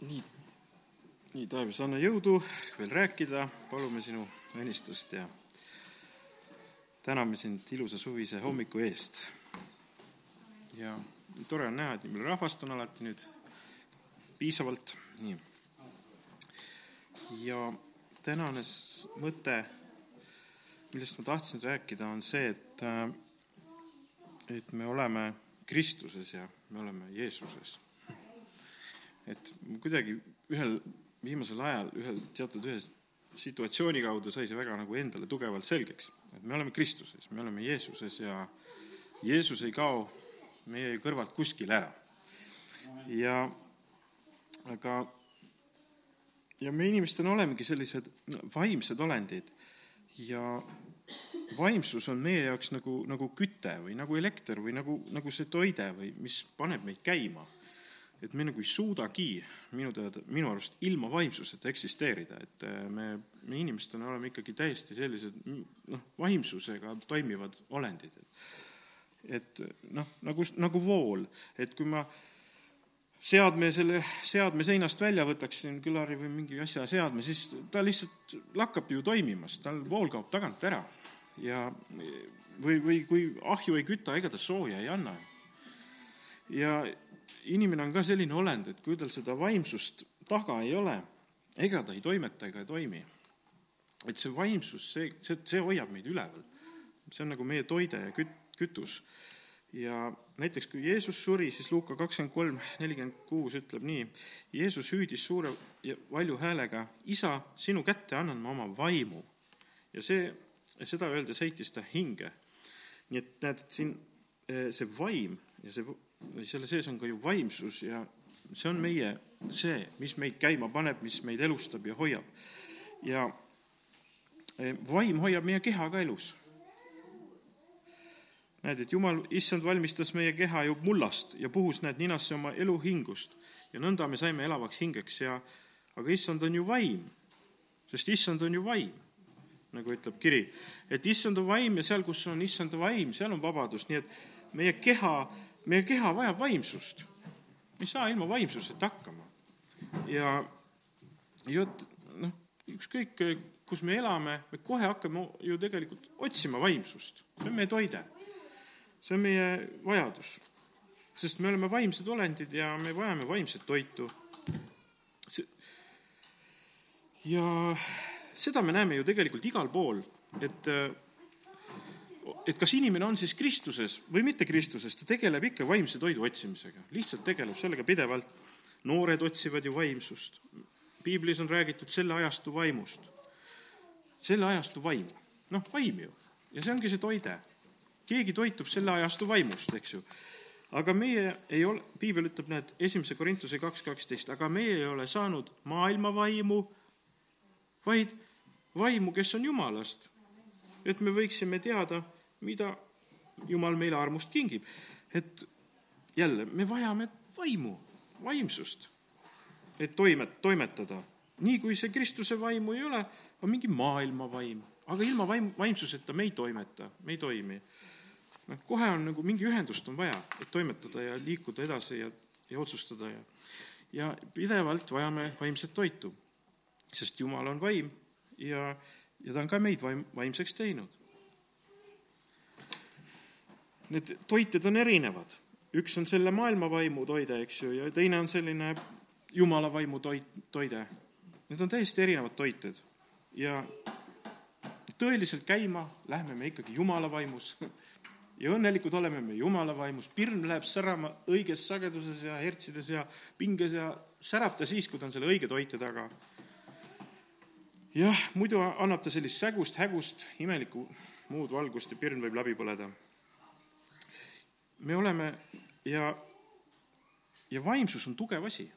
nii, nii, taevas, anna jõudu veel rääkida, palume sinu õnnistust ja täname sind ilusa suvise hommiku eest. ja tore on näha, et nii palju rahvast on alati nüüd piisavalt, nii. ja tänane mõte, millest ma tahtsin rääkida, on see, et, et me oleme Kristuses ja me oleme Jeesuses et kuidagi ühel viimasel ajal ühel teatud ühe situatsiooni kaudu sai see väga nagu endale tugevalt selgeks, et me oleme Kristuses, me oleme Jeesuses ja Jeesus ei kao meie kõrvalt kuskile ära. ja aga, ja me inimestena olemegi sellised vaimsed olendid ja vaimsus on meie jaoks nagu, nagu küte või nagu elekter või nagu, nagu see toide või mis paneb meid käima et me nagu ei suudagi minu teada, minu arust ilma vaimsuseta eksisteerida, et äh, me, me inimestena oleme ikkagi täiesti sellised noh, vaimsusega toimivad olendid. et noh, nagu, nagu vool, et kui ma seadme, selle seadme seinast välja võtaksin, külari või mingi asja seadme, siis ta lihtsalt lakkab ju toimimast, tal vool kaob tagant ära. ja või, või kui ahju ei küta, ega ta sooja ei anna. ja inimene on ka selline olend, et kui tal seda vaimsust taga ei ole, ega ta ei toimeta ega ei toimi. et see vaimsus, see, see, see hoiab meid üleval. see on nagu meie toide ja küt-, kütus. ja näiteks, kui Jeesus suri, siis Luuka kakskümmend kolm, nelikümmend kuus ütleb nii, Jeesus hüüdis suure ja valju häälega, isa, sinu kätte annan ma oma vaimu. ja see, seda öeldes heitis ta hinge. nii et näed, et siin eh, see vaim ja see selle sees on ka ju vaimsus ja see on meie see, mis meid käima paneb, mis meid elustab ja hoiab. ja e, vaim hoiab meie keha ka elus. näed, et Jumal, issand valmistas meie keha ju mullast ja puhus, näed, ninasse oma eluhingust ja nõnda me saime elavaks hingeks ja aga issand on ju vaim, sest issand on ju vaim, nagu ütleb kiri. et issand on vaim ja seal, kus on issanda vaim, seal on vabadus, nii et meie keha meie keha vajab vaimsust. me ei saa ilma vaimsuseta hakkama. ja, ja vot noh, ükskõik, kus me elame, me kohe hakkame ju tegelikult otsima vaimsust. see on meie toide. see on meie vajadus. sest me oleme vaimsed olendid ja me vajame vaimset toitu. ja seda me näeme ju tegelikult igal pool, et et kas inimene on siis Kristuses või mitte Kristuses, ta tegeleb ikka vaimse toidu otsimisega, lihtsalt tegeleb sellega pidevalt. noored otsivad ju vaimsust. piiblis on räägitud selle ajastu vaimust. selle ajastu vaim, noh, vaim ju. ja see ongi see toide. keegi toitub selle ajastu vaimust, eks ju. aga meie ei ole, piibel ütleb, näed, esimese Korintuse kaks kaksteist, aga meie ei ole saanud maailma vaimu, vaid vaimu, kes on Jumalast et me võiksime teada mida Jumal meile armust kingib. et jälle, me vajame vaimu, vaimsust, et toimet-, toimetada. nii kui see Kristuse vaimu ei ole, on mingi maailma vaim, aga ilma vaim, vaimsuseta me ei toimeta, me ei toimi. noh, kohe on nagu mingi ühendust on vaja, et toimetada ja liikuda edasi ja, ja otsustada ja ja pidevalt vajame vaimset toitu, sest Jumal on vaim ja, ja ta on ka meid vaim, vaimseks teinud need toited on erinevad. üks on selle maailma vaimu toide, eks ju, ja teine on selline jumala vaimu toit, toide. Need on täiesti erinevad toited ja tõeliselt käima lähme me ikkagi jumala vaimus ja õnnelikud oleme me jumala vaimus, pirn läheb särama õiges sageduses ja hertsides ja pinges ja särab ta siis, kui ta on selle õige toite taga. jah, muidu annab ta sellist sägust, hägust, imelikku muud valgust ja pirn võib läbi põleda me oleme ja, ja vaimsus on tugev asi.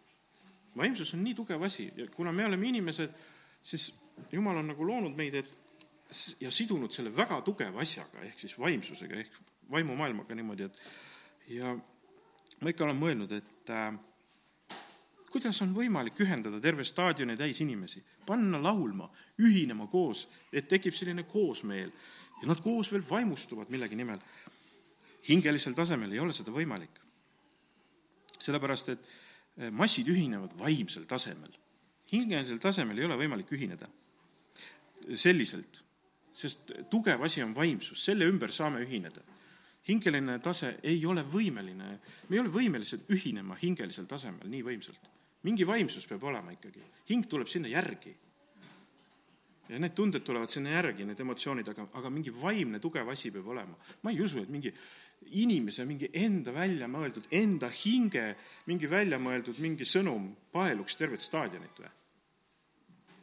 vaimsus on nii tugev asi ja kuna me oleme inimesed, siis Jumal on nagu loonud meid, et ja sidunud selle väga tugeva asjaga, ehk siis vaimsusega ehk vaimumaailmaga niimoodi, et ja ma ikka olen mõelnud, et äh, kuidas on võimalik ühendada terve staadioni täis inimesi, panna laulma, ühinema koos, et tekib selline koosmeel ja nad koos veel vaimustuvad millegi nimel hingelisel tasemel ei ole seda võimalik. sellepärast, et massid ühinevad vaimsel tasemel. hingelisel tasemel ei ole võimalik ühineda selliselt, sest tugev asi on vaimsus, selle ümber saame ühineda. hingeline tase ei ole võimeline, me ei ole võimelised ühinema hingelisel tasemel nii võimsalt. mingi vaimsus peab olema ikkagi, hing tuleb sinna järgi ja need tunded tulevad sinna järgi, need emotsioonid, aga, aga mingi vaimne tugev asi peab olema. ma ei usu, et mingi inimese mingi enda välja mõeldud, enda hinge mingi välja mõeldud mingi sõnum paeluks tervet staadionit või?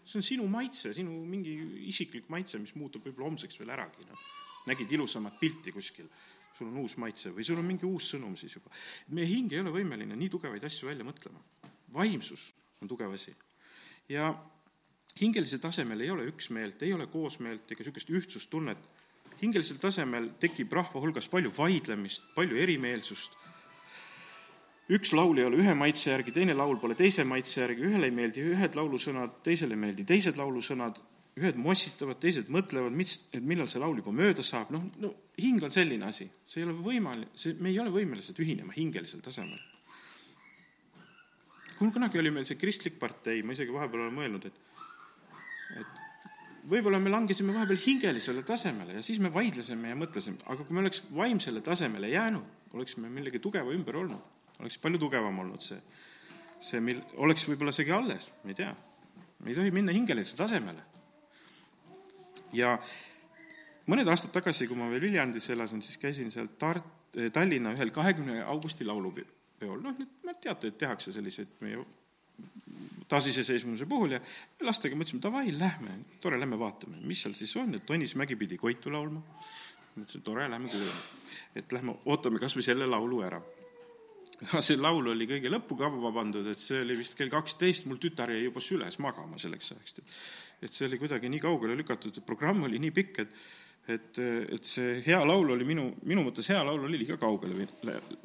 see on sinu maitse, sinu mingi isiklik maitse, mis muutub võib-olla homseks veel äragi, noh. nägid ilusamat pilti kuskil, sul on uus maitse või sul on mingi uus sõnum siis juba. meie hing ei ole võimeline nii tugevaid asju välja mõtlema. vaimsus on tugev asi. ja hingelisel tasemel ei ole üksmeelt, ei ole koosmeelt ega niisugust ühtsustunnet. Hingelisel tasemel tekib rahva hulgas palju vaidlemist, palju erimeelsust, üks laul ei ole ühe maitse järgi, teine laul pole teise maitse järgi, ühele ei meeldi ühed laulusõnad, teisele ei meeldi teised laulusõnad, ühed mossitavad, teised mõtlevad, mis, et millal see laul juba mööda saab, noh, no hing on selline asi, see ei ole võimalik, see, me ei ole võimelised ühinema hingelisel tasemel. kunagi oli meil see kristlik partei, ma isegi vahepeal olen mõelnud, et et võib-olla me langesime vahepeal hingelisele tasemele ja siis me vaidlesime ja mõtlesime, aga kui me oleks vaimsele tasemele jäänud, oleksime millegi tugeva ümber olnud, oleks palju tugevam olnud see, see, mil-, oleks võib-olla isegi alles, ma ei tea. me ei tohi minna hingelisele tasemele. ja mõned aastad tagasi, kui ma veel Viljandis elasin, siis käisin seal Tart-, Tallinna ühel kahekümne augusti laulupeol, noh, nüüd teate, et tehakse selliseid meie taasiseseisvumise puhul ja lastega mõtlesime, davai, lähme, tore, lähme vaatame, mis seal siis on, et Tõnis Mägi pidi Koitu laulma. mõtlesin, tore, lähme kuulame. et lähme ootame kas või selle laulu ära. see laul oli kõige lõppu kavva pandud, et see oli vist kell kaksteist, mul tütar jäi juba süles magama selleks ajaks. et see oli kuidagi nii kaugele lükatud, et programm oli nii pikk, et et, et see hea laul oli minu, minu mõttes hea laul oli liiga kaugele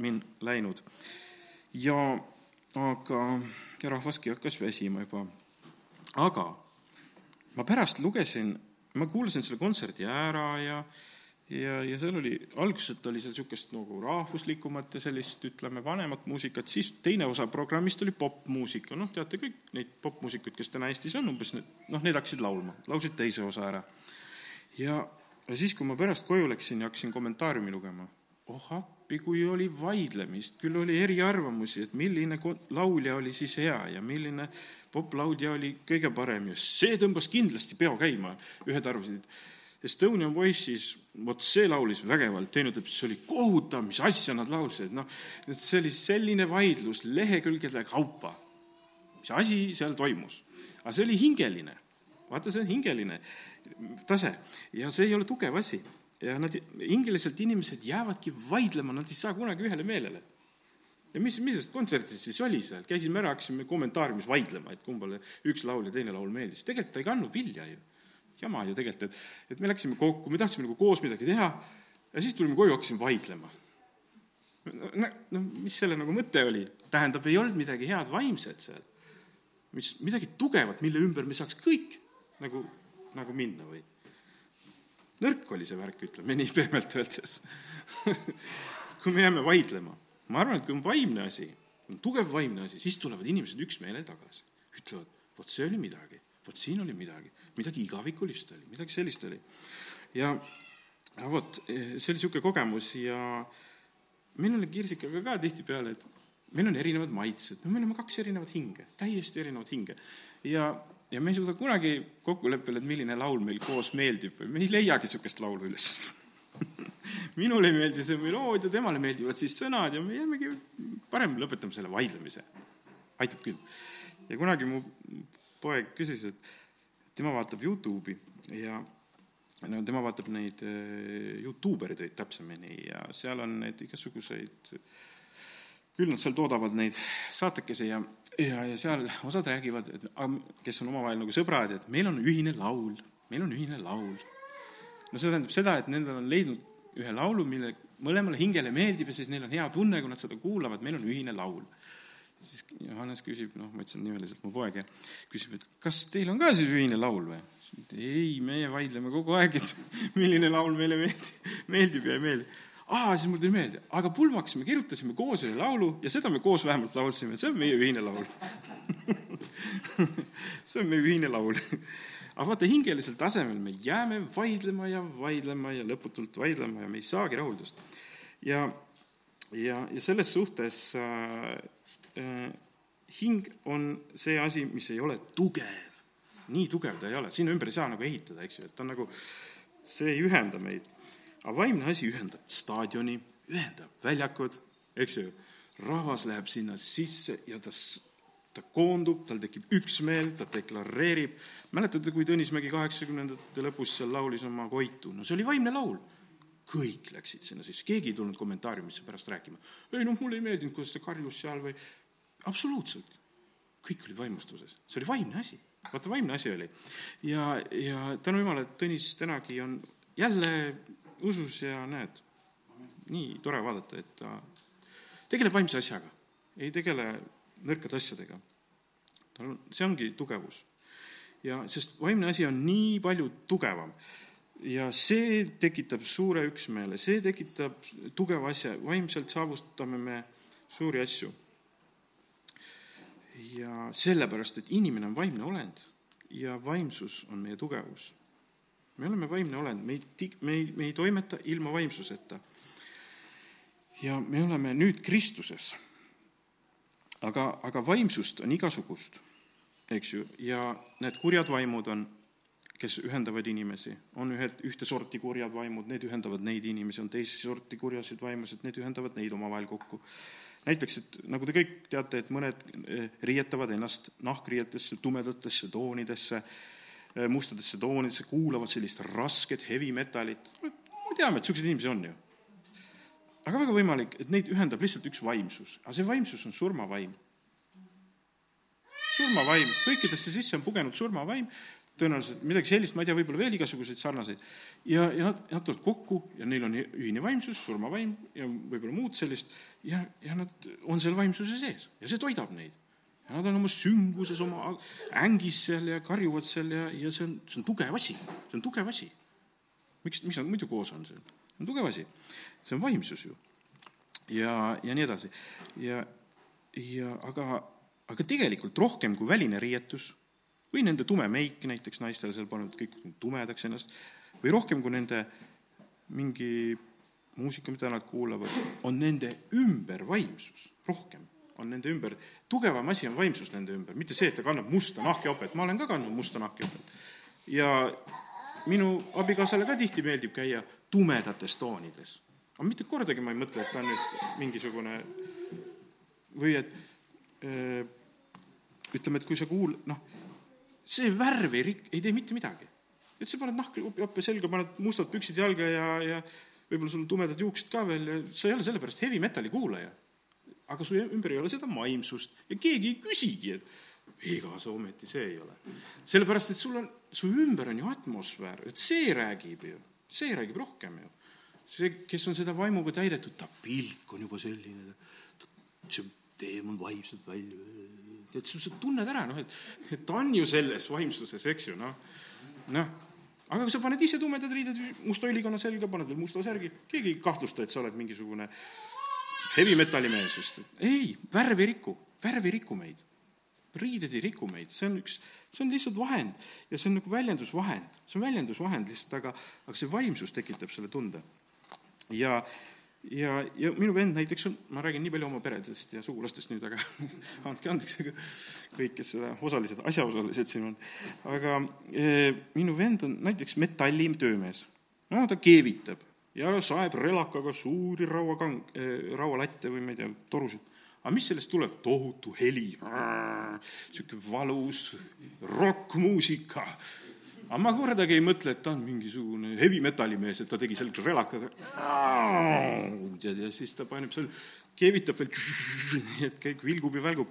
min-, läinud. ja aga ja rahvaski hakkas väsima juba. aga ma pärast lugesin, ma kuulasin selle kontserdi ära ja ja, ja seal oli, alguses oli seal niisugust nagu rahvuslikumat ja sellist, ütleme, vanemat muusikat, siis teine osa programmist oli popmuusika, noh, teate kõik neid popmuusikuid, kes täna Eestis on, umbes noh, need hakkasid laulma, laulsid teise osa ära. ja, ja siis, kui ma pärast koju läksin ja hakkasin kommentaariumi lugema, oh appi, kui oli vaidlemist, küll oli eriarvamusi, et milline laulja oli siis hea ja milline poplaulja oli kõige parem ja see tõmbas kindlasti peo käima. ühed arvasid, et Estonian Voice'is, vot see laulis vägevalt, teine ütleb, see oli kohutav, mis asja nad laulsid, noh, et see oli selline vaidlus lehekülgede kaupa. mis asi seal toimus? aga see oli hingeline, vaata, see on hingeline tase ja see ei ole tugev asi ja nad, ingiliselt inimesed jäävadki vaidlema, nad ei saa kunagi ühele meelele. ja mis, mis sellest kontserdist siis oli seal, käisime ära, hakkasime kommentaariumis vaidlema, et kumbale üks laul ja teine laul meeldis, tegelikult ta ei kandnud vilja ju. jama ju tegelikult, et, et me läksime kokku, me tahtsime nagu koos midagi teha ja siis tulime koju, hakkasime vaidlema. no, no mis selle nagu mõte oli? tähendab, ei olnud midagi head vaimset seal. mis, midagi tugevat, mille ümber me saaks kõik nagu, nagu minna või nõrk oli see värk, ütleme nii pehmelt öeldes kui me jääme vaidlema, ma arvan, et kui on vaimne asi, on tugev vaimne asi, siis tulevad inimesed üksmeelel tagasi. ütlevad, vot see oli midagi, vot siin oli midagi, midagi igavikulist oli, midagi sellist oli. ja, ja vot, see oli niisugune kogemus ja meil oli Kirsikaga ka tihtipeale, et meil on erinevad maitsed, me oleme kaks erinevat hinge, täiesti erinevat hinge. ja ja me ei suuda kunagi kokkuleppele, et milline laul meil koos meeldib või me ei leiagi niisugust laulu üles minule ei meeldi see meloodia, temale meeldivad siis sõnad ja me jäämegi, parem lõpetame selle vaidlemise. aitab küll. ja kunagi mu poeg küsis, et tema vaatab Youtube'i ja no tema vaatab neid äh, Youtube erid täpsemini ja seal on neid igasuguseid, küll nad seal toodavad neid saatekesi ja ja, ja seal osad räägivad, et kes on omavahel nagu sõbrad, et meil on ühine laul, meil on ühine laul. no see tähendab seda, et nendel on leidnud ühe laulu, mille mõlemale hingele meeldib ja siis neil on hea tunne, kui nad seda kuulavad, meil on ühine laul. siis Johannes küsib, noh, ma ütlesin nimeliselt mu poeg ja küsib, et kas teil on ka siis ühine laul või? ei, meie vaidleme kogu aeg, et milline laul meile meeldib, meeldib ja ei meeldi. Aa, siis mul tuli meelde, aga pulmaks me kirjutasime koos ühe laulu ja seda me koos vähemalt laulsime, see on meie ühine laul. See on meie ühine laul. Aga vaata, hingelisel tasemel me jääme vaidlema ja vaidlema ja lõputult vaidlema ja me ei saagi rahuldust. ja, ja, ja selles suhtes äh, äh, hing on see asi, mis ei ole tugev. nii tugev ta ei ole, sinna ümber ei saa nagu ehitada, eks ju, et ta on nagu, see ei ühenda meid aga vaimne asi ühendab staadioni, ühendab väljakud, eks ju, rahvas läheb sinna sisse ja ta, ta koondub, tal tekib üksmeel, ta deklareerib, mäletate, kui Tõnis Mägi kaheksakümnendate lõpus seal laulis oma Koitu, no see oli vaimne laul. kõik läksid sinna sisse, keegi ei tulnud kommentaariumisse pärast rääkima. ei noh, mulle ei meeldinud, kuidas ta karjus seal või absoluutselt, kõik olid vaimustuses, see oli vaimne asi. Vaata, vaimne asi oli. ja, ja tänu jumala, et Tõnis tänagi on jälle usus ja näed, nii tore vaadata, et ta tegeleb vaimse asjaga, ei tegele nõrkade asjadega. tal on, see ongi tugevus. ja sest vaimne asi on nii palju tugevam ja see tekitab suure üksmeele, see tekitab tugeva asja, vaimselt saavutame me suuri asju. ja sellepärast, et inimene on vaimne olend ja vaimsus on meie tugevus me oleme vaimne olend, me ei, me ei, me ei toimeta ilma vaimsuseta. ja me oleme nüüd Kristuses. aga, aga vaimsust on igasugust, eks ju, ja need kurjad vaimud on, kes ühendavad inimesi, on ühed, ühte sorti kurjad vaimud, need ühendavad neid inimesi, on teise sorti kurjasid vaimusid, need ühendavad neid omavahel kokku. näiteks, et nagu te kõik teate, et mõned eh, riietavad ennast nahkriietesse, tumedatesse toonidesse, Äh, mustadesse toonidesse, kuulavad sellist rasket heavy metalit. me teame, et niisuguseid inimesi on ju. aga väga võimalik, et neid ühendab lihtsalt üks vaimsus, aga see vaimsus on surmavaim. surmavaim, kõikidesse sisse on pugenud surmavaim, tõenäoliselt midagi sellist, ma ei tea, võib-olla veel igasuguseid sarnaseid, ja, ja nad, nad tulevad kokku ja neil on ühine vaimsus, surmavaim ja võib-olla muud sellist, ja, ja nad on seal vaimsuse sees. Ja see toidab neid nad on oma sünguses, oma ängis seal ja karjuvad seal ja, ja see on, see on tugev asi, see on tugev asi. miks, miks nad muidu koos on seal? see on tugev asi, see on vaimsus ju. ja, ja nii edasi. ja, ja aga, aga tegelikult rohkem kui väline riietus või nende tume meik näiteks naistele seal pannud kõik tumedaks ennast, või rohkem kui nende mingi muusika, mida nad kuulavad, on nende ümber vaimsus, rohkem on nende ümber, tugevam asi on vaimsus nende ümber, mitte see, et ta kannab musta nahkjopet, ma olen ka kandnud musta nahkjopet. ja minu abikaasale ka tihti meeldib käia tumedates toonides. aga mitte kordagi ma ei mõtle, et ta on nüüd mingisugune või et öö, ütleme, et kui sa kuul-, noh, see värv ei rik-, ei tee mitte midagi. et sa paned nahkjope selga, paned mustad püksid jalga ja, ja võib-olla sul tumedad juuksed ka veel ja sa ei ole sellepärast heavy metali kuulaja aga su ümber ei ole seda vaimsust ja keegi ei küsigi, et ega sa ometi see ei ole. sellepärast, et sul on, su ümber on ju atmosfäär, et see räägib ju, see räägib rohkem ju. see, kes on seda vaimuga täidetud, ta pilk on juba selline, see teemon vaimselt välja, tead, sa tunned ära, noh, et, et ta on ju selles vaimsuses, eks ju, noh, noh aga kui sa paned ise tumedad riided musta õlikonna selga, paned veel musta särgi, keegi ei kahtlusta, et sa oled mingisugune heavy metali mees vist. ei, värv ei riku, värv ei riku meid. riided ei riku meid, see on üks, see on lihtsalt vahend ja see on nagu väljendusvahend, see on väljendusvahend lihtsalt, aga, aga see vaimsus tekitab selle tunde. ja, ja, ja minu vend näiteks on, ma räägin nii palju oma peredest ja sugulastest nüüd, aga andke andeks, aga kõik, kes seda osalised, asjaosalised siin on. aga e, minu vend on näiteks metallitöömees. no ta keevitab ja saeb relakaga suuri rauakang-, eh, raualatte või ma ei tea, torusid. aga mis sellest tuleb? tohutu heli, niisugune valus rokkmuusika. aga ma kordagi ei mõtle, et ta on mingisugune heavy metali mees, et ta tegi seal relakaga. tead, ja siis ta paneb seal, keevitab veel, nii et kõik vilgub ja välgub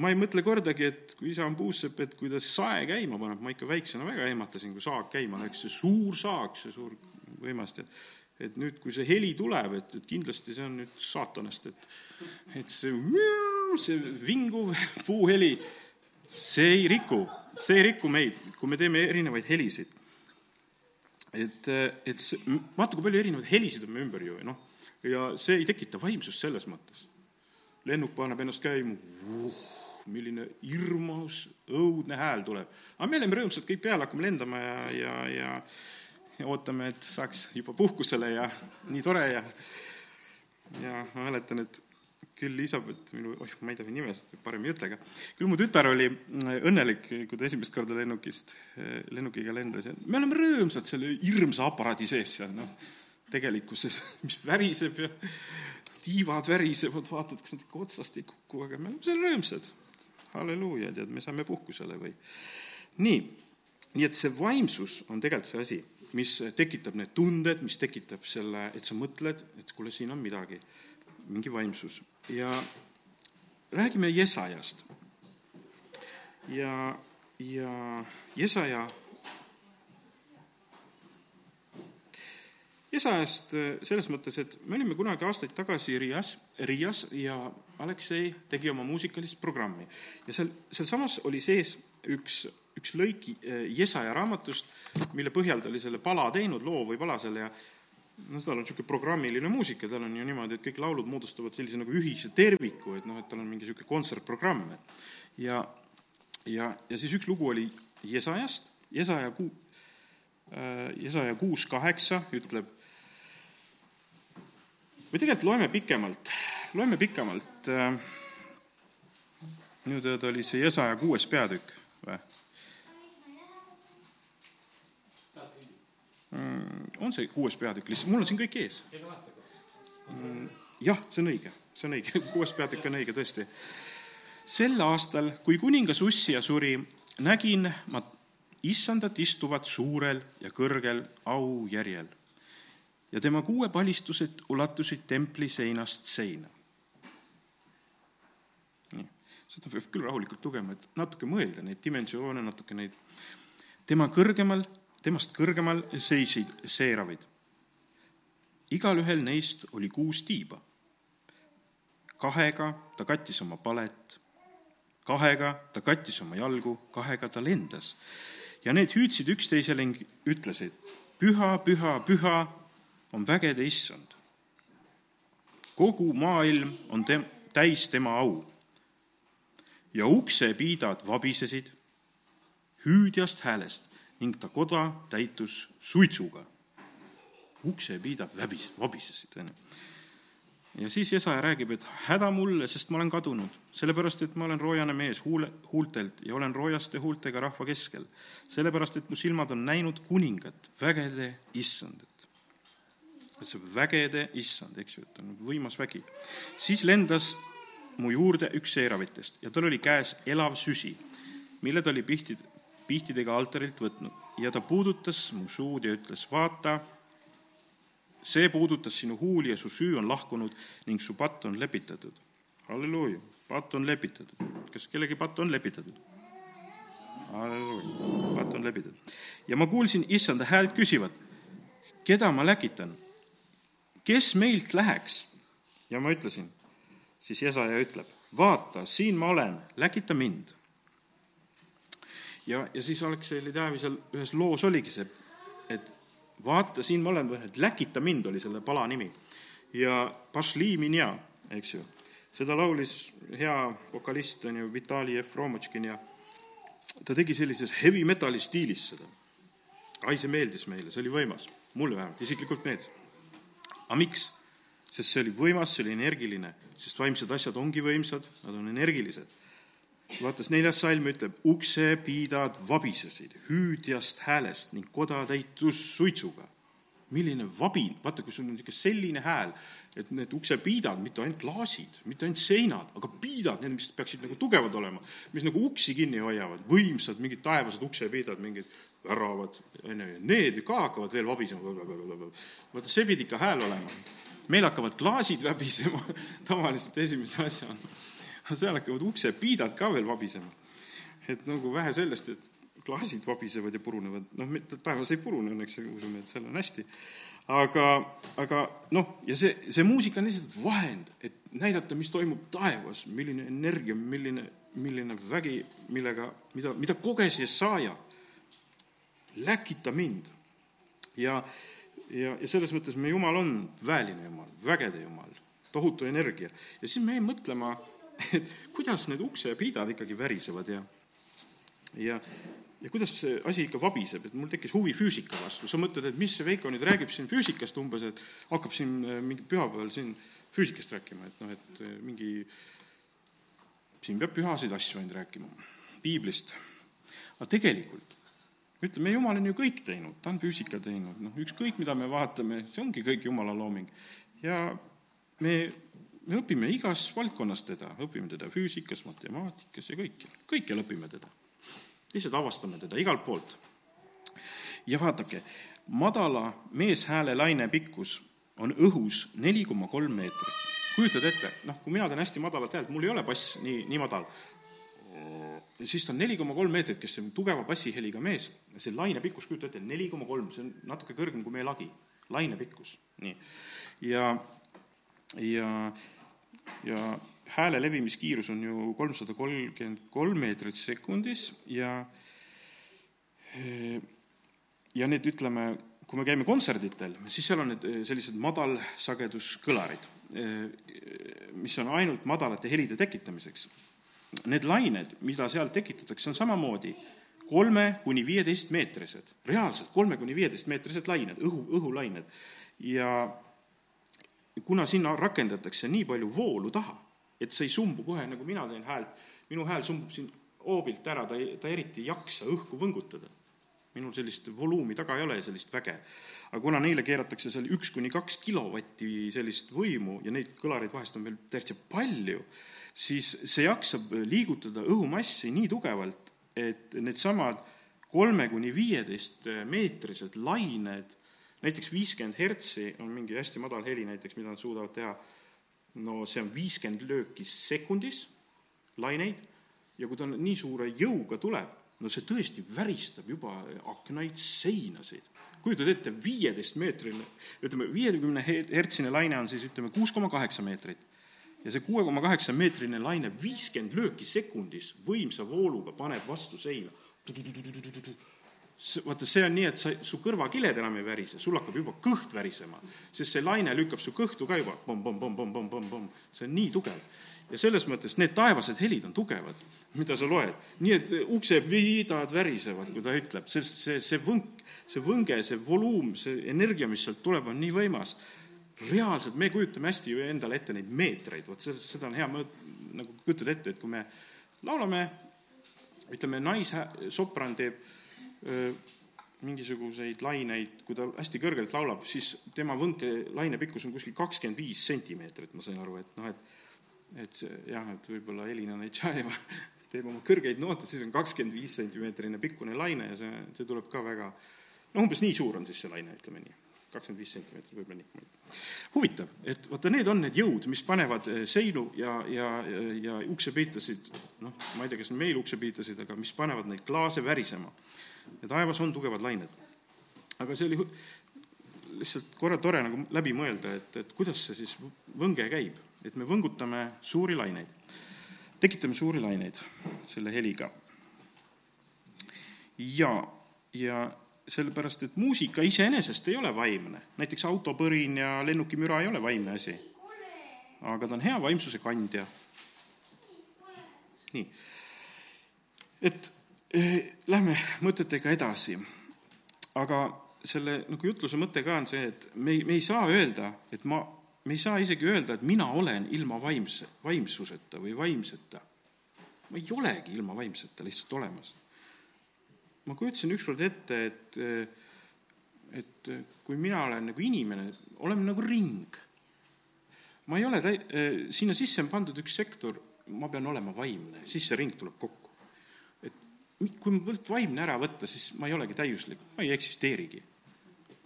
ma ei mõtle kordagi, et kui isa on puussepp, et kui ta sae käima paneb, ma ikka väiksena väga ehmatasin, kui saag käima läks, see suur saag, see suur võimast, et et nüüd, kui see heli tuleb, et, et kindlasti see on nüüd saatanast, et et see, see vinguv puuheli, see ei riku, see ei riku meid, kui me teeme erinevaid helisid. et, et see, vaata, kui palju erinevaid helisid on meie ümber ju, noh, ja see ei tekita vaimsust selles mõttes. lennuk paneb ennast käima uh,, milline hirmus, õudne hääl tuleb. aga me oleme rõõmsad kõik peale, hakkame lendama ja, ja, ja ja ootame, et saaks juba puhkusele ja nii tore ja ja ma mäletan, et küll Elisabeth, minu, oih, ma ei tea nime, parem ei ütle, aga küll mu tütar oli õnnelik, kui ta esimest korda lennukist, lennukiga lendas ja me oleme rõõmsad selle hirmsa aparaadi sees seal, noh, tegelikkuses, mis väriseb ja tiivad värisevad, vaatad, kas nad ikka otsast ei kuku, aga me oleme seal rõõmsad. halleluuja, tead, me saame puhkusele või. nii, nii et see vaimsus on tegelikult see asi, mis tekitab need tunded, mis tekitab selle, et sa mõtled, et kuule, siin on midagi, mingi vaimsus ja räägime Jesajast. ja, ja Jesaja, Jesajast äh, selles mõttes, et me olime kunagi aastaid tagasi Riias, Riias ja Aleksei tegi oma muusikalist programmi ja seal, sealsamas oli sees üks, üks lõik äh, Jesaja raamatust, mille põhjal ta oli selle pala teinud, loo või pala selle ja no tal on niisugune programmiline muusika, tal on ju niimoodi, et kõik laulud moodustavad sellise nagu ühise terviku, et noh, et tal on mingi niisugune kontsertprogramm. ja, ja, ja siis üks lugu oli Jesajast, Jesaja ku-, äh, Jesaja kuus kaheksa ütleb, või tegelikult loeme pikemalt, loeme pikemalt, äh, minu teada oli see Jesaja kuues peatükk või? Mm, on see kuues peatükk lihtsalt, mul on siin kõik ees. Mm, jah, see on õige, see on õige, kuues peatükk on õige, tõesti. sel aastal, kui kuningas Ussia suri, nägin ma issandat istuvat suurel ja kõrgel aujärjel ja tema kuuepalistused ulatusid templi seinast seina. nii, seda peab küll rahulikult lugema, et natuke mõelda neid dimensioone, natuke neid, tema kõrgemal temast kõrgemal seisid seeravid. igalühel neist oli kuus tiiba. kahega ta kattis oma palet, kahega ta kattis oma jalgu, kahega ta lendas. ja need hüüdsid üksteisele ning ütlesid, püha, püha, püha on vägede issand. kogu maailm on tem-, täis tema au. ja uksepiidad vabisesid hüüdjast häälest ning ta koda täitus suitsuga. uksepiidad väbis, vabisesid, onju. ja siis Jesaja räägib, et häda mulle, sest ma olen kadunud, sellepärast et ma olen roojane mees huule, huultelt ja olen roojaste huultega rahva keskel. sellepärast, et mu silmad on näinud kuningat, vägede issandat. et see vägede issand, eks ju, et on võimas vägi. siis lendas mu juurde üks seeravitest ja tal oli käes elav süsi, mille ta oli pihti pihtidega altarilt võtnud ja ta puudutas mu suud ja ütles, vaata, see puudutas sinu huuli ja su süü on lahkunud ning su patt on lepitatud. halleluuja, patt on lepitatud. kas kellegi patt on lepitatud? halleluuja, patt on lepitatud. ja ma kuulsin issanda häält küsivat, keda ma läkitan? kes meilt läheks? ja ma ütlesin, siis Jesaja ütleb, vaata, siin ma olen, läkita mind ja, ja siis Aleksei Täävi seal ühes loos oligi see, et vaata, siin ma olen, läkita mind oli selle pala nimi. ja Pašli Minja, eks ju, seda laulis hea vokalist, on ju, Vitali Jefromotškin ja ta tegi sellises heavy metali stiilis seda. ai, see meeldis meile, see oli võimas, mulle vähemalt isiklikult meeldis. aga miks? sest see oli võimas, see oli energiline, sest vaimsed asjad ongi võimsad, nad on energilised vaata, neljas salm ütleb, uksepiidad vabisesid hüüdjast häälest ning koda täitus suitsuga. milline vabin, vaata, kui sul on niisugune selline hääl, et need uksepiidad, mitte ainult klaasid, mitte ainult seinad, aga piidad, need, mis peaksid nagu tugevad olema, mis nagu uksi kinni hoiavad, võimsad, mingid taevased uksepiidad, mingid väravad, on ju, need ka hakkavad veel vabisema. vaata, see pidi ikka hääl olema. meil hakkavad klaasid väbisema tavaliselt esimese asjana seal hakkavad uksepiidad ka veel vabisema. et nagu vähe sellest, et klaasid vabisevad ja purunevad, noh, mitte päevas ei purune õnneks, usume, et seal on hästi, aga, aga noh, ja see, see muusika on lihtsalt vahend, et näidata, mis toimub taevas, milline energia, milline, milline vägi, millega, mida, mida koges Jesaja. läkita mind. ja, ja, ja selles mõttes meie Jumal on väeline Jumal, vägede Jumal, tohutu energia. ja siis me jäime mõtlema, et kuidas need uksepiidad ikkagi värisevad ja ja, ja kuidas see asi ikka vabiseb, et mul tekkis huvi füüsika vastu, sa mõtled, et mis see Veiko nüüd räägib siin füüsikast umbes, et hakkab siin äh, mingi pühapäeval siin füüsikast rääkima, et noh, et äh, mingi, siin peab pühasid asju ainult rääkima, piiblist. aga tegelikult, ütleme, Jumal on ju kõik teinud, ta on füüsika teinud, noh, ükskõik, mida me vaatame, see ongi kõik Jumala looming. ja me, me õpime igas valdkonnas teda, õpime teda füüsikas, matemaatikas ja kõikjal, kõikjal õpime teda. Lihtsalt avastame teda igalt poolt. ja vaadake, madala meeshääle laine pikkus on õhus neli koma kolm meetrit. kujutad ette, noh, kui mina teen hästi madalat häält, mul ei ole bass nii, nii madal, siis ta on neli koma kolm meetrit, kes on tugeva bassiheliga mees, see laine pikkus, kujuta ette, neli koma kolm, see on natuke kõrgem kui meie lagi, laine pikkus, nii. ja, ja, ja hääle levimiskiirus on ju kolmsada kolmkümmend kolm meetrit sekundis ja ja need, ütleme, kui me käime kontserditel, siis seal on need eh, sellised madalsageduskõlarid, eh, mis on ainult madalate helide tekitamiseks. Need lained, mida seal tekitatakse, on samamoodi kolme kuni viieteist meetrised, reaalselt kolme kuni viieteist meetrised lained, õhu, õhulained. ja kuna sinna rakendatakse nii palju voolu taha, et sa ei sumbu kohe, nagu mina teen häält, minu hääl sumbub siin hoobilt ära, ta ei, ta eriti ei jaksa õhku võngutada. minul sellist voluumi taga ei ole sellist väge. aga kuna neile keeratakse seal üks kuni kaks kilovatti sellist võimu ja neid kõlareid vahest on veel täitsa palju, siis see jaksab liigutada õhumassi nii tugevalt, et needsamad kolme kuni viieteist meetrised lained, näiteks viiskümmend hertsi on mingi hästi madal heli näiteks, mida nad suudavad teha. No see on viiskümmend lööki sekundis, laineid, ja kui ta nii suure jõuga tuleb, no see tõesti väristab juba aknaid, seinasid. kujutad ette, viieteistmeetrine, ütleme, viiekümne hertsine laine on siis ütleme kuus koma kaheksa meetrit. Ja see kuue koma kaheksa meetrine laine viiskümmend lööki sekundis võimsa vooluga paneb vastu seina vaata, see on nii, et sa, su kõrvakiled enam ei värise, sul hakkab juba kõht värisema, sest see laine lükkab su kõhtu ka juba pomm-pomm-pomm-pomm-pomm-pomm, see on nii tugev. ja selles mõttes need taevased helid on tugevad, mida sa loed. nii et uksepiidad värisevad, kui ta ütleb, sest see, see võnk, see võnge, see voluum, see energia, mis sealt tuleb, on nii võimas. reaalselt, me kujutame hästi ju endale ette neid meetreid, vot seda, on hea mõõt-, nagu kujutad ette, et kui me laulame, ütleme, naissopran teeb mingisuguseid laineid, kui ta hästi kõrgelt laulab, siis tema võnke laine pikkus on kuskil kakskümmend viis sentimeetrit, ma sain aru, et noh, et et see jah, et võib-olla Elina Neitšaeva teeb oma kõrgeid noote, siis on kakskümmend viis sentimeetrine pikkune laine ja see, see tuleb ka väga no umbes nii suur on siis see laine, ütleme nii, kakskümmend viis sentimeetrit, võib-olla nii. huvitav, et vaata, need on need jõud, mis panevad seinu ja, ja, ja, uksepiitasid, noh, ma ei tea, kas meil uksepiitasid, aga mis panevad neid klaase värisema ja taevas on tugevad lained. aga see oli lihtsalt korra tore nagu läbi mõelda, et, et kuidas see siis võnge käib, et me võngutame suuri laineid, tekitame suuri laineid selle heliga. ja, ja sellepärast, et muusika iseenesest ei ole vaimne, näiteks autopõrin ja lennukimüra ei ole vaimne asi. aga ta on hea vaimsuse kandja. nii, et lähme mõtetega edasi. aga selle nagu jutluse mõte ka on see, et me ei, me ei saa öelda, et ma, me ei saa isegi öelda, et mina olen ilma vaimse, vaimsuseta või vaimseta. ma ei olegi ilma vaimseta lihtsalt olemas. ma kujutasin ükskord ette, et, et kui mina olen nagu inimene, oleme nagu ring. ma ei ole täi-, sinna sisse on pandud üks sektor, ma pean olema vaimne, siis see ring tuleb kokku kui mult vaimne ära võtta, siis ma ei olegi täiuslik, ma ei eksisteerigi.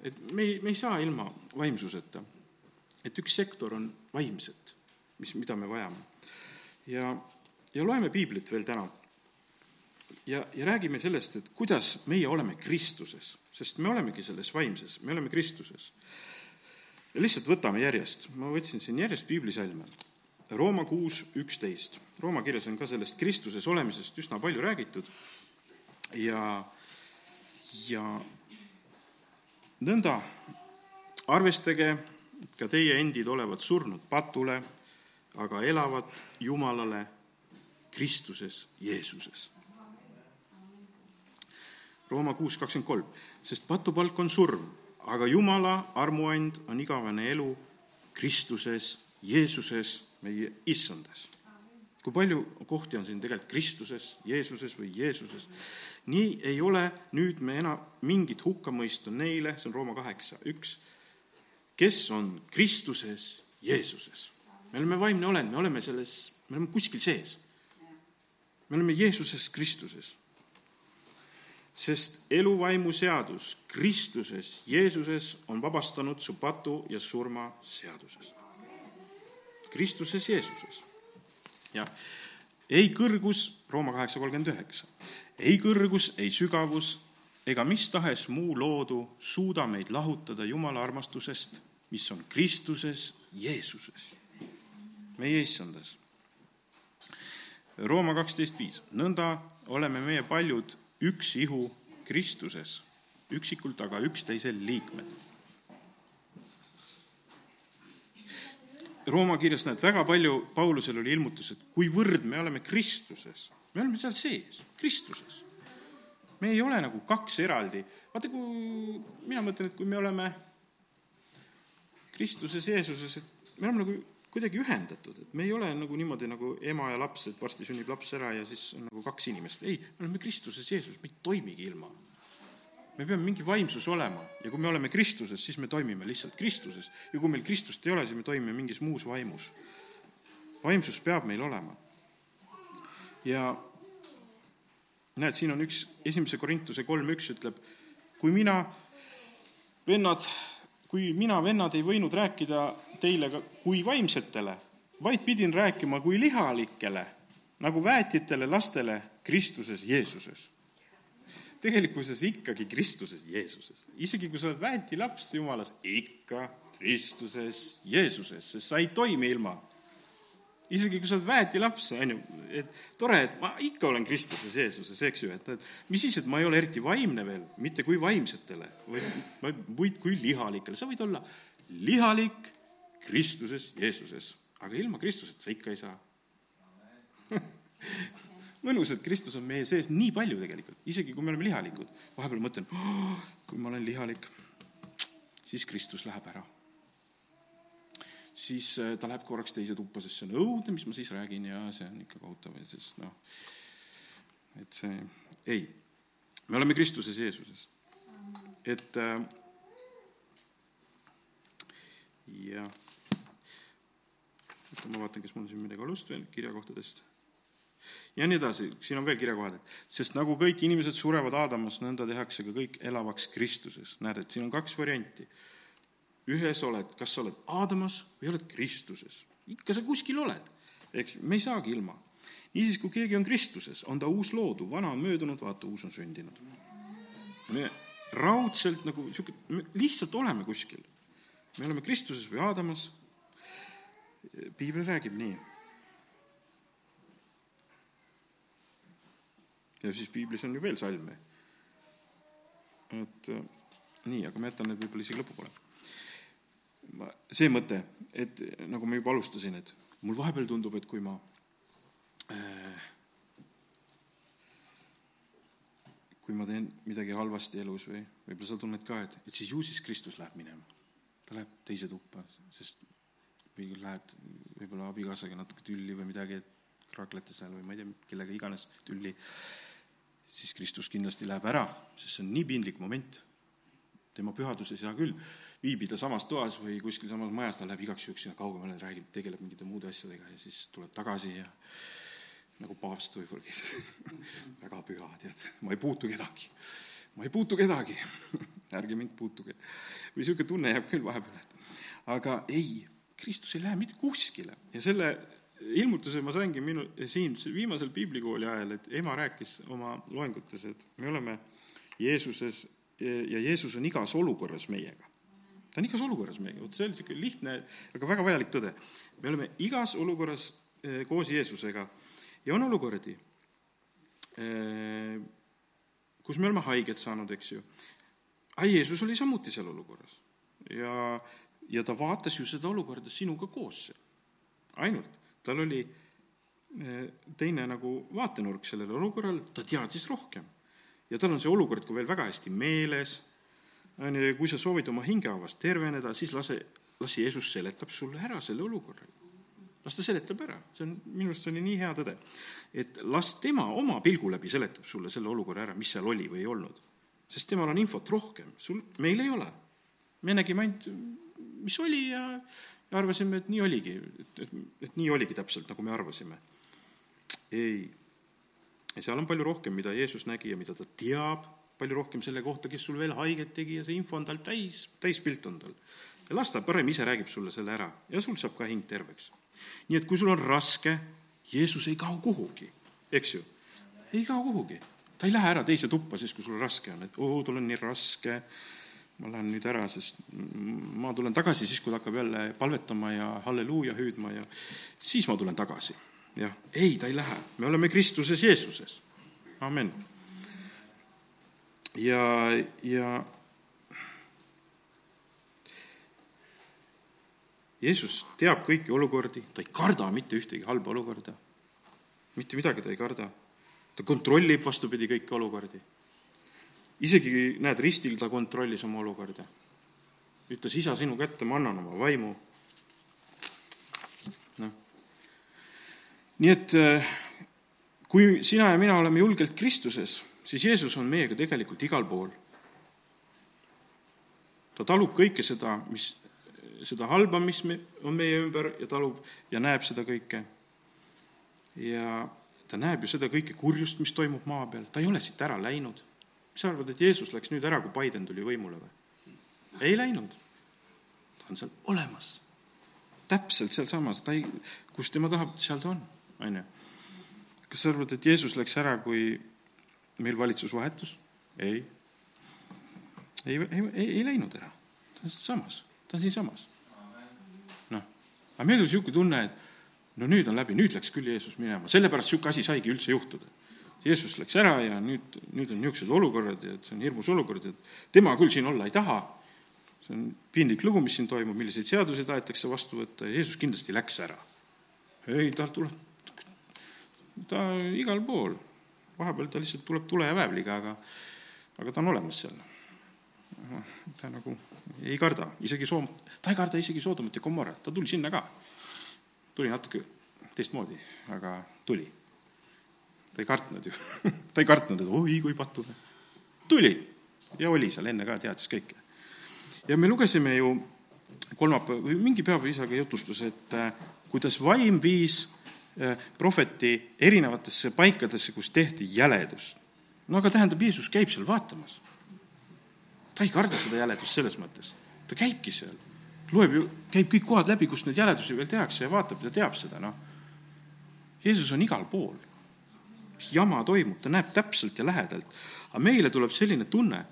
et me ei, me ei saa ilma vaimsuseta. et üks sektor on vaimset, mis, mida me vajame. ja, ja loeme piiblit veel täna. ja, ja räägime sellest, et kuidas meie oleme Kristuses, sest me olemegi selles vaimses, me oleme Kristuses. ja lihtsalt võtame järjest, ma võtsin siin järjest piiblisalme. Rooma kuus üksteist, Rooma kirjas on ka sellest Kristuses olemisest üsna palju räägitud ja, ja nõnda. Arvestage ka teie endid olevat surnud patule, aga elavat Jumalale Kristuses Jeesuses. Rooma kuus kakskümmend kolm, sest patupalk on surm, aga Jumala armuand on igavene elu Kristuses Jeesuses, meie issandas kui palju kohti on siin tegelikult Kristuses, Jeesuses või Jeesuses. nii ei ole nüüd me enam mingit hukkamõistu neile, see on Rooma kaheksa, üks, kes on Kristuses, Jeesuses. me oleme vaimne olend, me oleme selles, me oleme kuskil sees. me oleme Jeesuses, Kristuses. sest eluvaimu seadus Kristuses, Jeesuses on vabastanud su patu ja surma seadusest. Kristuses, Jeesuses jah, ei kõrgus, Rooma kaheksa kolmkümmend üheksa, ei kõrgus, ei sügavus ega mis tahes muu loodu suuda meid lahutada Jumala armastusest, mis on Kristuses Jeesuses, meie issandas. Rooma kaksteist viis, nõnda oleme meie paljud üks ihu Kristuses, üksikult aga üksteisel liikmed Rooma kirjas näed, väga palju Paulusel oli ilmutus, et kuivõrd me oleme Kristuses, me oleme seal sees, Kristuses. me ei ole nagu kaks eraldi, vaata kui mina mõtlen, et kui me oleme Kristuses, Jeesuses, et me oleme nagu kuidagi ühendatud, et me ei ole nagu niimoodi nagu ema ja laps, et varsti sünnib laps ära ja siis on nagu kaks inimest, ei, me oleme Kristuses, Jeesuses, me ei toimigi ilma me peame mingi vaimsus olema ja kui me oleme Kristuses, siis me toimime lihtsalt Kristuses ja kui meil Kristust ei ole, siis me toimime mingis muus vaimus. vaimsus peab meil olema. ja näed, siin on üks, esimese Korintuse kolm üks ütleb, kui mina, vennad, kui mina, vennad, ei võinud rääkida teile kui vaimsetele, vaid pidin rääkima kui lihalikele, nagu väetitele lastele Kristuses Jeesuses tegelikkuses ikkagi Kristuses Jeesuses. isegi kui sa oled väetilaps Jumalas, ikka Kristuses Jeesuses, sest sa ei toimi ilma. isegi kui sa oled väetilaps, on ju, et tore, et ma ikka olen Kristuses Jeesuses, eks ju, et, et mis siis, et ma ei ole eriti vaimne veel, mitte kui vaimsetele, või, või kui lihalikele, sa võid olla lihalik Kristuses Jeesuses, aga ilma Kristuseta sa ikka ei saa mõnus, et Kristus on meie sees nii palju tegelikult, isegi kui me oleme lihalikud. vahepeal mõtlen oh,, kui ma olen lihalik, siis Kristus läheb ära. siis äh, ta läheb korraks teise tuppa, sest see on õudne, mis ma siis räägin ja see on ikka kohutav, sest noh, et see, ei, me oleme Kristuses Jeesuses. et äh, jah, ma vaatan, kas mul on siin midagi olust veel kirjakohtadest ja nii edasi, siin on veel kirjakohad, et sest nagu kõik inimesed surevad Aadamas, nõnda tehakse ka kõik elavaks Kristuses. näed, et siin on kaks varianti. ühes oled, kas sa oled Aadamas või oled Kristuses. ikka sa kuskil oled, eks, me ei saagi ilma. niisiis, kui keegi on Kristuses, on ta uus loodu, vana on möödunud, vaata, uus on sündinud. me raudselt nagu niisugune, me lihtsalt oleme kuskil. me oleme Kristuses või Aadamas. piibel räägib nii ja siis piiblis on ju veel salme. et äh, nii, aga ma jätan need võib-olla isegi lõpupoole. see mõte, et nagu ma juba alustasin, et mul vahepeal tundub, et kui ma äh, kui ma teen midagi halvasti elus või võib-olla sa tunned ka, et, et siis ju siis Kristus läheb minema. ta läheb teise tuppa, sest või lähed võib-olla abikaasaga natuke tülli või midagi, et kraaklete seal või ma ei tea, kellega iganes tülli siis Kristus kindlasti läheb ära, sest see on nii piinlik moment. tema pühadus ei saa küll viibida samas toas või kuskil samas majas, ta läheb igaks juhuks sinna kaugemale, räägib, tegeleb mingite muude asjadega ja siis tuleb tagasi ja nagu paavst võib-olla, kes väga püha, tead, ma ei puutu kedagi. ma ei puutu kedagi ärge mind puutuge. või niisugune tunne jääb küll vahepeal, et aga ei, Kristus ei lähe mitte kuskile ja selle ilmutuse ma saingi minu, siin viimasel piiblikooli ajal, et ema rääkis oma loengutes, et me oleme Jeesuses ja Jeesus on igas olukorras meiega. ta on igas olukorras meiega, vot see on niisugune lihtne, aga väga vajalik tõde. me oleme igas olukorras eh, koos Jeesusega ja on olukordi, eh, kus me oleme haiget saanud, eks ju, aga Jeesus oli samuti seal olukorras ja, ja ta vaatas ju seda olukorda sinuga koos seal. ainult, tal oli eh, teine nagu vaatenurk sellele olukorrale, ta teadis rohkem. ja tal on see olukord ka veel väga hästi meeles, on ju, ja kui sa soovid oma hingehaavast terveneda, siis lase, las Jeesus seletab sulle ära selle olukorra. las ta seletab ära, see on, minu arust oli nii hea tõde. et las tema oma pilgu läbi seletab sulle selle olukorra ära, mis seal oli või ei olnud. sest temal on infot rohkem, sul, meil ei ole me nägime ainult, mis oli ja, ja arvasime, et nii oligi, et, et, et nii oligi täpselt, nagu me arvasime. ei. ja seal on palju rohkem, mida Jeesus nägi ja mida ta teab, palju rohkem selle kohta, kes sul veel haiget tegi ja see info on tal täis, täispilt on tal. ja las ta parem ise räägib sulle selle ära ja sul saab ka hing terveks. nii et kui sul on raske, Jeesus ei kao kuhugi, eks ju, ei kao kuhugi. ta ei lähe ära teise tuppa siis, kui sul raske on, et oo, tul on nii raske ma lähen nüüd ära, sest ma tulen tagasi siis, kui ta hakkab jälle palvetama ja halleluuja hüüdma ja siis ma tulen tagasi. jah, ei, ta ei lähe, me oleme Kristuses Jeesuses, amen. ja, ja Jeesus teab kõiki olukordi, ta ei karda mitte ühtegi halba olukorda, mitte midagi ta ei karda, ta kontrollib vastupidi kõiki olukordi isegi näed, ristil ta kontrollis oma olukorda. ütles, isa, sinu kätte ma annan oma vaimu. noh. nii et äh, kui sina ja mina oleme julgelt Kristuses, siis Jeesus on meiega tegelikult igal pool. ta talub kõike seda, mis, seda halba, mis me, on meie ümber ja talub ja näeb seda kõike. ja ta näeb ju seda kõike kurjust, mis toimub maa peal, ta ei ole siit ära läinud mis sa arvad, et Jeesus läks nüüd ära, kui Biden tuli võimule või? ei läinud. ta on seal olemas. täpselt sealsamas, ta ei, kus tema tahab, seal ta on, on ju. kas sa arvad, et Jeesus läks ära, kui meil valitsus vahetus? ei. ei, ei, ei, ei läinud ära. ta on samas, ta on siinsamas. noh, aga meil oli niisugune tunne, et no nüüd on läbi, nüüd läks küll Jeesus minema, sellepärast niisugune asi saigi üldse juhtuda Jeesus läks ära ja nüüd, nüüd on niisugused olukorrad ja see on hirmus olukord, et tema küll siin olla ei taha, see on piinlik lugu, mis siin toimub, milliseid seadusi tahetakse vastu võtta ja Jeesus kindlasti läks ära. ei, tal tuleb, ta igal pool, vahepeal ta lihtsalt tuleb tule ja väävliga, aga aga ta on olemas seal. ta nagu ei karda, isegi Soom-, ta ei karda isegi Soodomat ja Gomorrat, ta tuli sinna ka. tuli natuke teistmoodi, aga tuli ta ei kartnud ju ta ei kartnud, et oi kui patune. tuli ja oli seal enne ka, teadis kõike. ja me lugesime ju kolmapäev, või mingi pühapäeva isaga jutustus, et äh, kuidas vaim viis äh, prohveti erinevatesse paikadesse, kus tehti jäledust. no aga tähendab, Jeesus käib seal vaatamas. ta ei karda seda jäledust selles mõttes, ta käibki seal, loeb ju, käib kõik kohad läbi, kus neid jäledusi veel tehakse ja vaatab ja teab seda, noh. Jeesus on igal pool jama toimub, ta näeb täpselt ja lähedalt. aga meile tuleb selline tunne,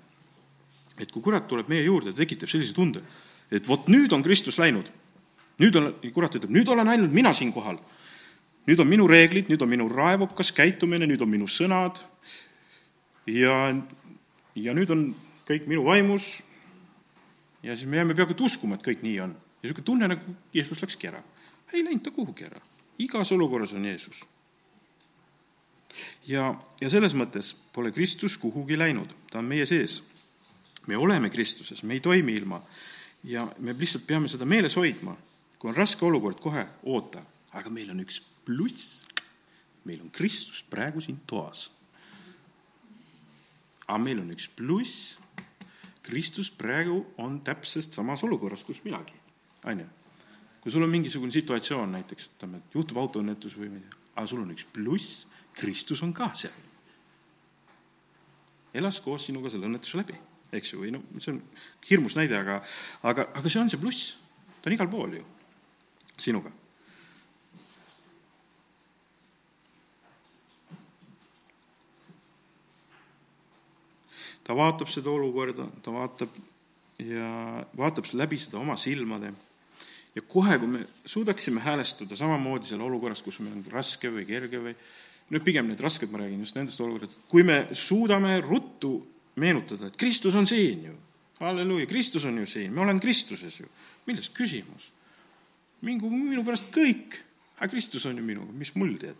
et kui kurat tuleb meie juurde, ta tekitab sellise tunde, et vot nüüd on Kristus läinud. nüüd on, kurat ütleb, nüüd olen ainult mina siin kohal. nüüd on minu reeglid, nüüd on minu raevukas käitumine, nüüd on minu sõnad ja, ja nüüd on kõik minu vaimus ja siis me jääme peaaegu et uskuma, et kõik nii on. ja niisugune tunne, nagu Jeesus läkski ära. ei läinud ta kuhugi ära. igas olukorras on Jeesus ja, ja selles mõttes pole Kristus kuhugi läinud, ta on meie sees. me oleme Kristuses, me ei toimi ilma ja me lihtsalt peame seda meeles hoidma. kui on raske olukord, kohe oota, aga meil on üks pluss, meil on Kristus praegu siin toas. aga meil on üks pluss, Kristus praegu on täpselt samas olukorras, kus minagi, on ju. kui sul on mingisugune situatsioon näiteks, ütleme, et juhtub autoõnnetus või ma ei tea, aga sul on üks pluss Kristus on ka seal. elas koos sinuga selle õnnetuse läbi, eks ju, või noh, see on hirmus näide, aga, aga, aga see on see pluss. ta on igal pool ju, sinuga. ta vaatab seda olukorda, ta vaatab ja vaatab läbi seda oma silmade ja kohe, kui me suudaksime häälestuda samamoodi seal olukorras, kus meil on raske või kerge või nüüd pigem need rasked, ma räägin just nendest olukordadest, kui me suudame ruttu meenutada, et Kristus on siin ju, halleluuja, Kristus on ju siin, ma olen Kristuses ju. milles küsimus? mingu minu pärast kõik, aga Kristus on ju minuga, mis mul tead?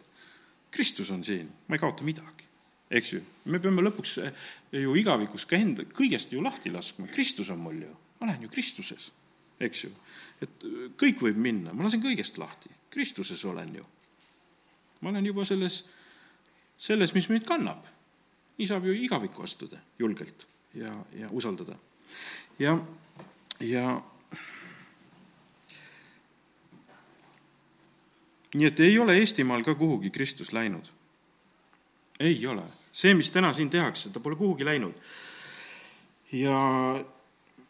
Kristus on siin, ma ei kaota midagi, eks ju. me peame lõpuks eh, ju igavikus ka enda kõigest ju lahti laskma, Kristus on mul ju, ma olen ju Kristuses, eks ju. et kõik võib minna, ma lasen kõigest lahti, Kristuses olen ju. Ma olen juba selles, selles, mis mind kannab. nii saab ju igavikku astuda julgelt ja, ja usaldada. ja, ja nii et ei ole Eestimaal ka kuhugi Kristus läinud. ei ole. see, mis täna siin tehakse, ta pole kuhugi läinud. ja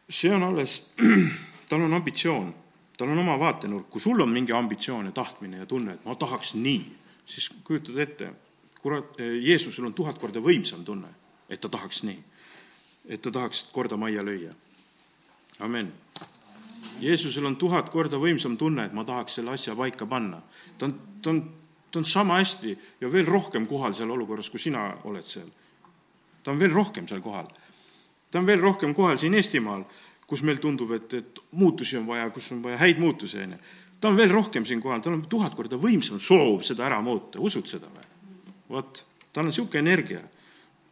see on alles, tal on ambitsioon, tal on oma vaatenurk, kui sul on mingi ambitsioon ja tahtmine ja tunne, et ma tahaks nii, siis kujutad ette, kurat, Jeesusel on tuhat korda võimsam tunne, et ta tahaks nii. et ta tahaks korda majja lüüa. amen Jeesusel on tuhat korda võimsam tunne, et ma tahaks selle asja paika panna. ta on, ta on, ta on sama hästi ja veel rohkem kohal seal olukorras, kui sina oled seal. ta on veel rohkem seal kohal. ta on veel rohkem kohal siin Eestimaal, kus meil tundub, et, et muutusi on vaja, kus on vaja häid muutusi, on ju. Ta on veel rohkem siin kohal, tal on tuhat korda võimsam soov seda ära muuta, usud seda või? vot, tal on niisugune energia.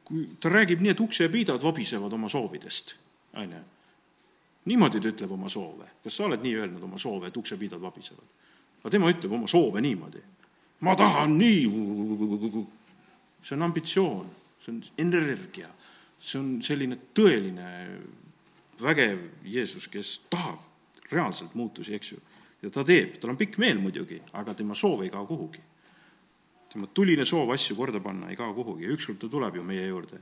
kui ta räägib nii, et uksepiidad vabisevad oma soovidest, on ju niimoodi ta ütleb oma soove. kas sa oled nii öelnud oma soove, et uksepiidad vabisevad? aga tema ütleb oma soove niimoodi. ma tahan nii. see on ambitsioon, see on energia, see on selline tõeline vägev Jeesus, kes tahab reaalselt muutusi, eks ju. Ja ta teeb, tal on pikk meel muidugi, aga tema soov ei kao kuhugi. tema tuline soov asju korda panna ei kao kuhugi ja ükskord ta tuleb ju meie juurde,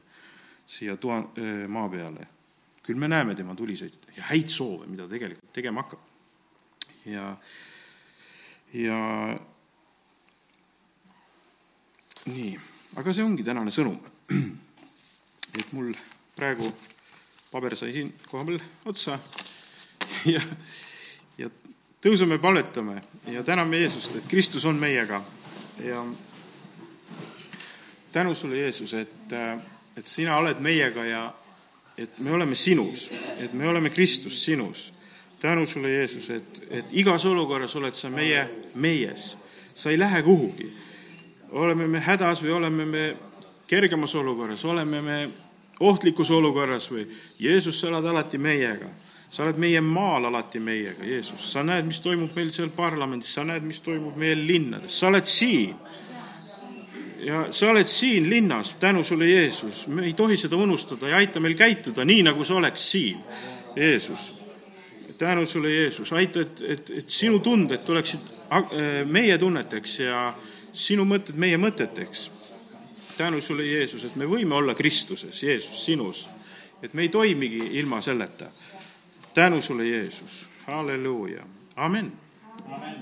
siia toa, maa peale küll me näeme tema tuliseid ja häid soove, mida tegelikult tegema hakkab. ja, ja nii, aga see ongi tänane sõnum. et mul praegu paber sai siin koha peal otsa ja, ja tõuseme, palvetame ja täname Jeesust, et Kristus on meiega ja tänu sulle, Jeesus, et, et sina oled meiega ja et me oleme sinus, et me oleme Kristus sinus. tänu sulle, Jeesus, et, et igas olukorras oled sa meie, meies. sa ei lähe kuhugi. oleme me hädas või oleme me kergemas olukorras, oleme me ohtlikus olukorras või Jeesus, sa oled alati meiega. Sa oled meie maal alati meiega, Jeesus. sa näed, mis toimub meil seal parlamendis, sa näed, mis toimub meie linnades, sa oled siin ja sa oled siin linnas, tänu sulle, Jeesus, me ei tohi seda unustada ja aita meil käituda nii, nagu sa oleks siin, Jeesus. tänu sulle, Jeesus, aita, et, et, et sinu tunded tuleksid meie tunneteks ja sinu mõtted meie mõteteks. tänu sulle, Jeesus, et me võime olla Kristuses, Jeesus, sinus, et me ei toimigi ilma selleta. Tänu sulle, Jeesus, halleluuja, amen, amen..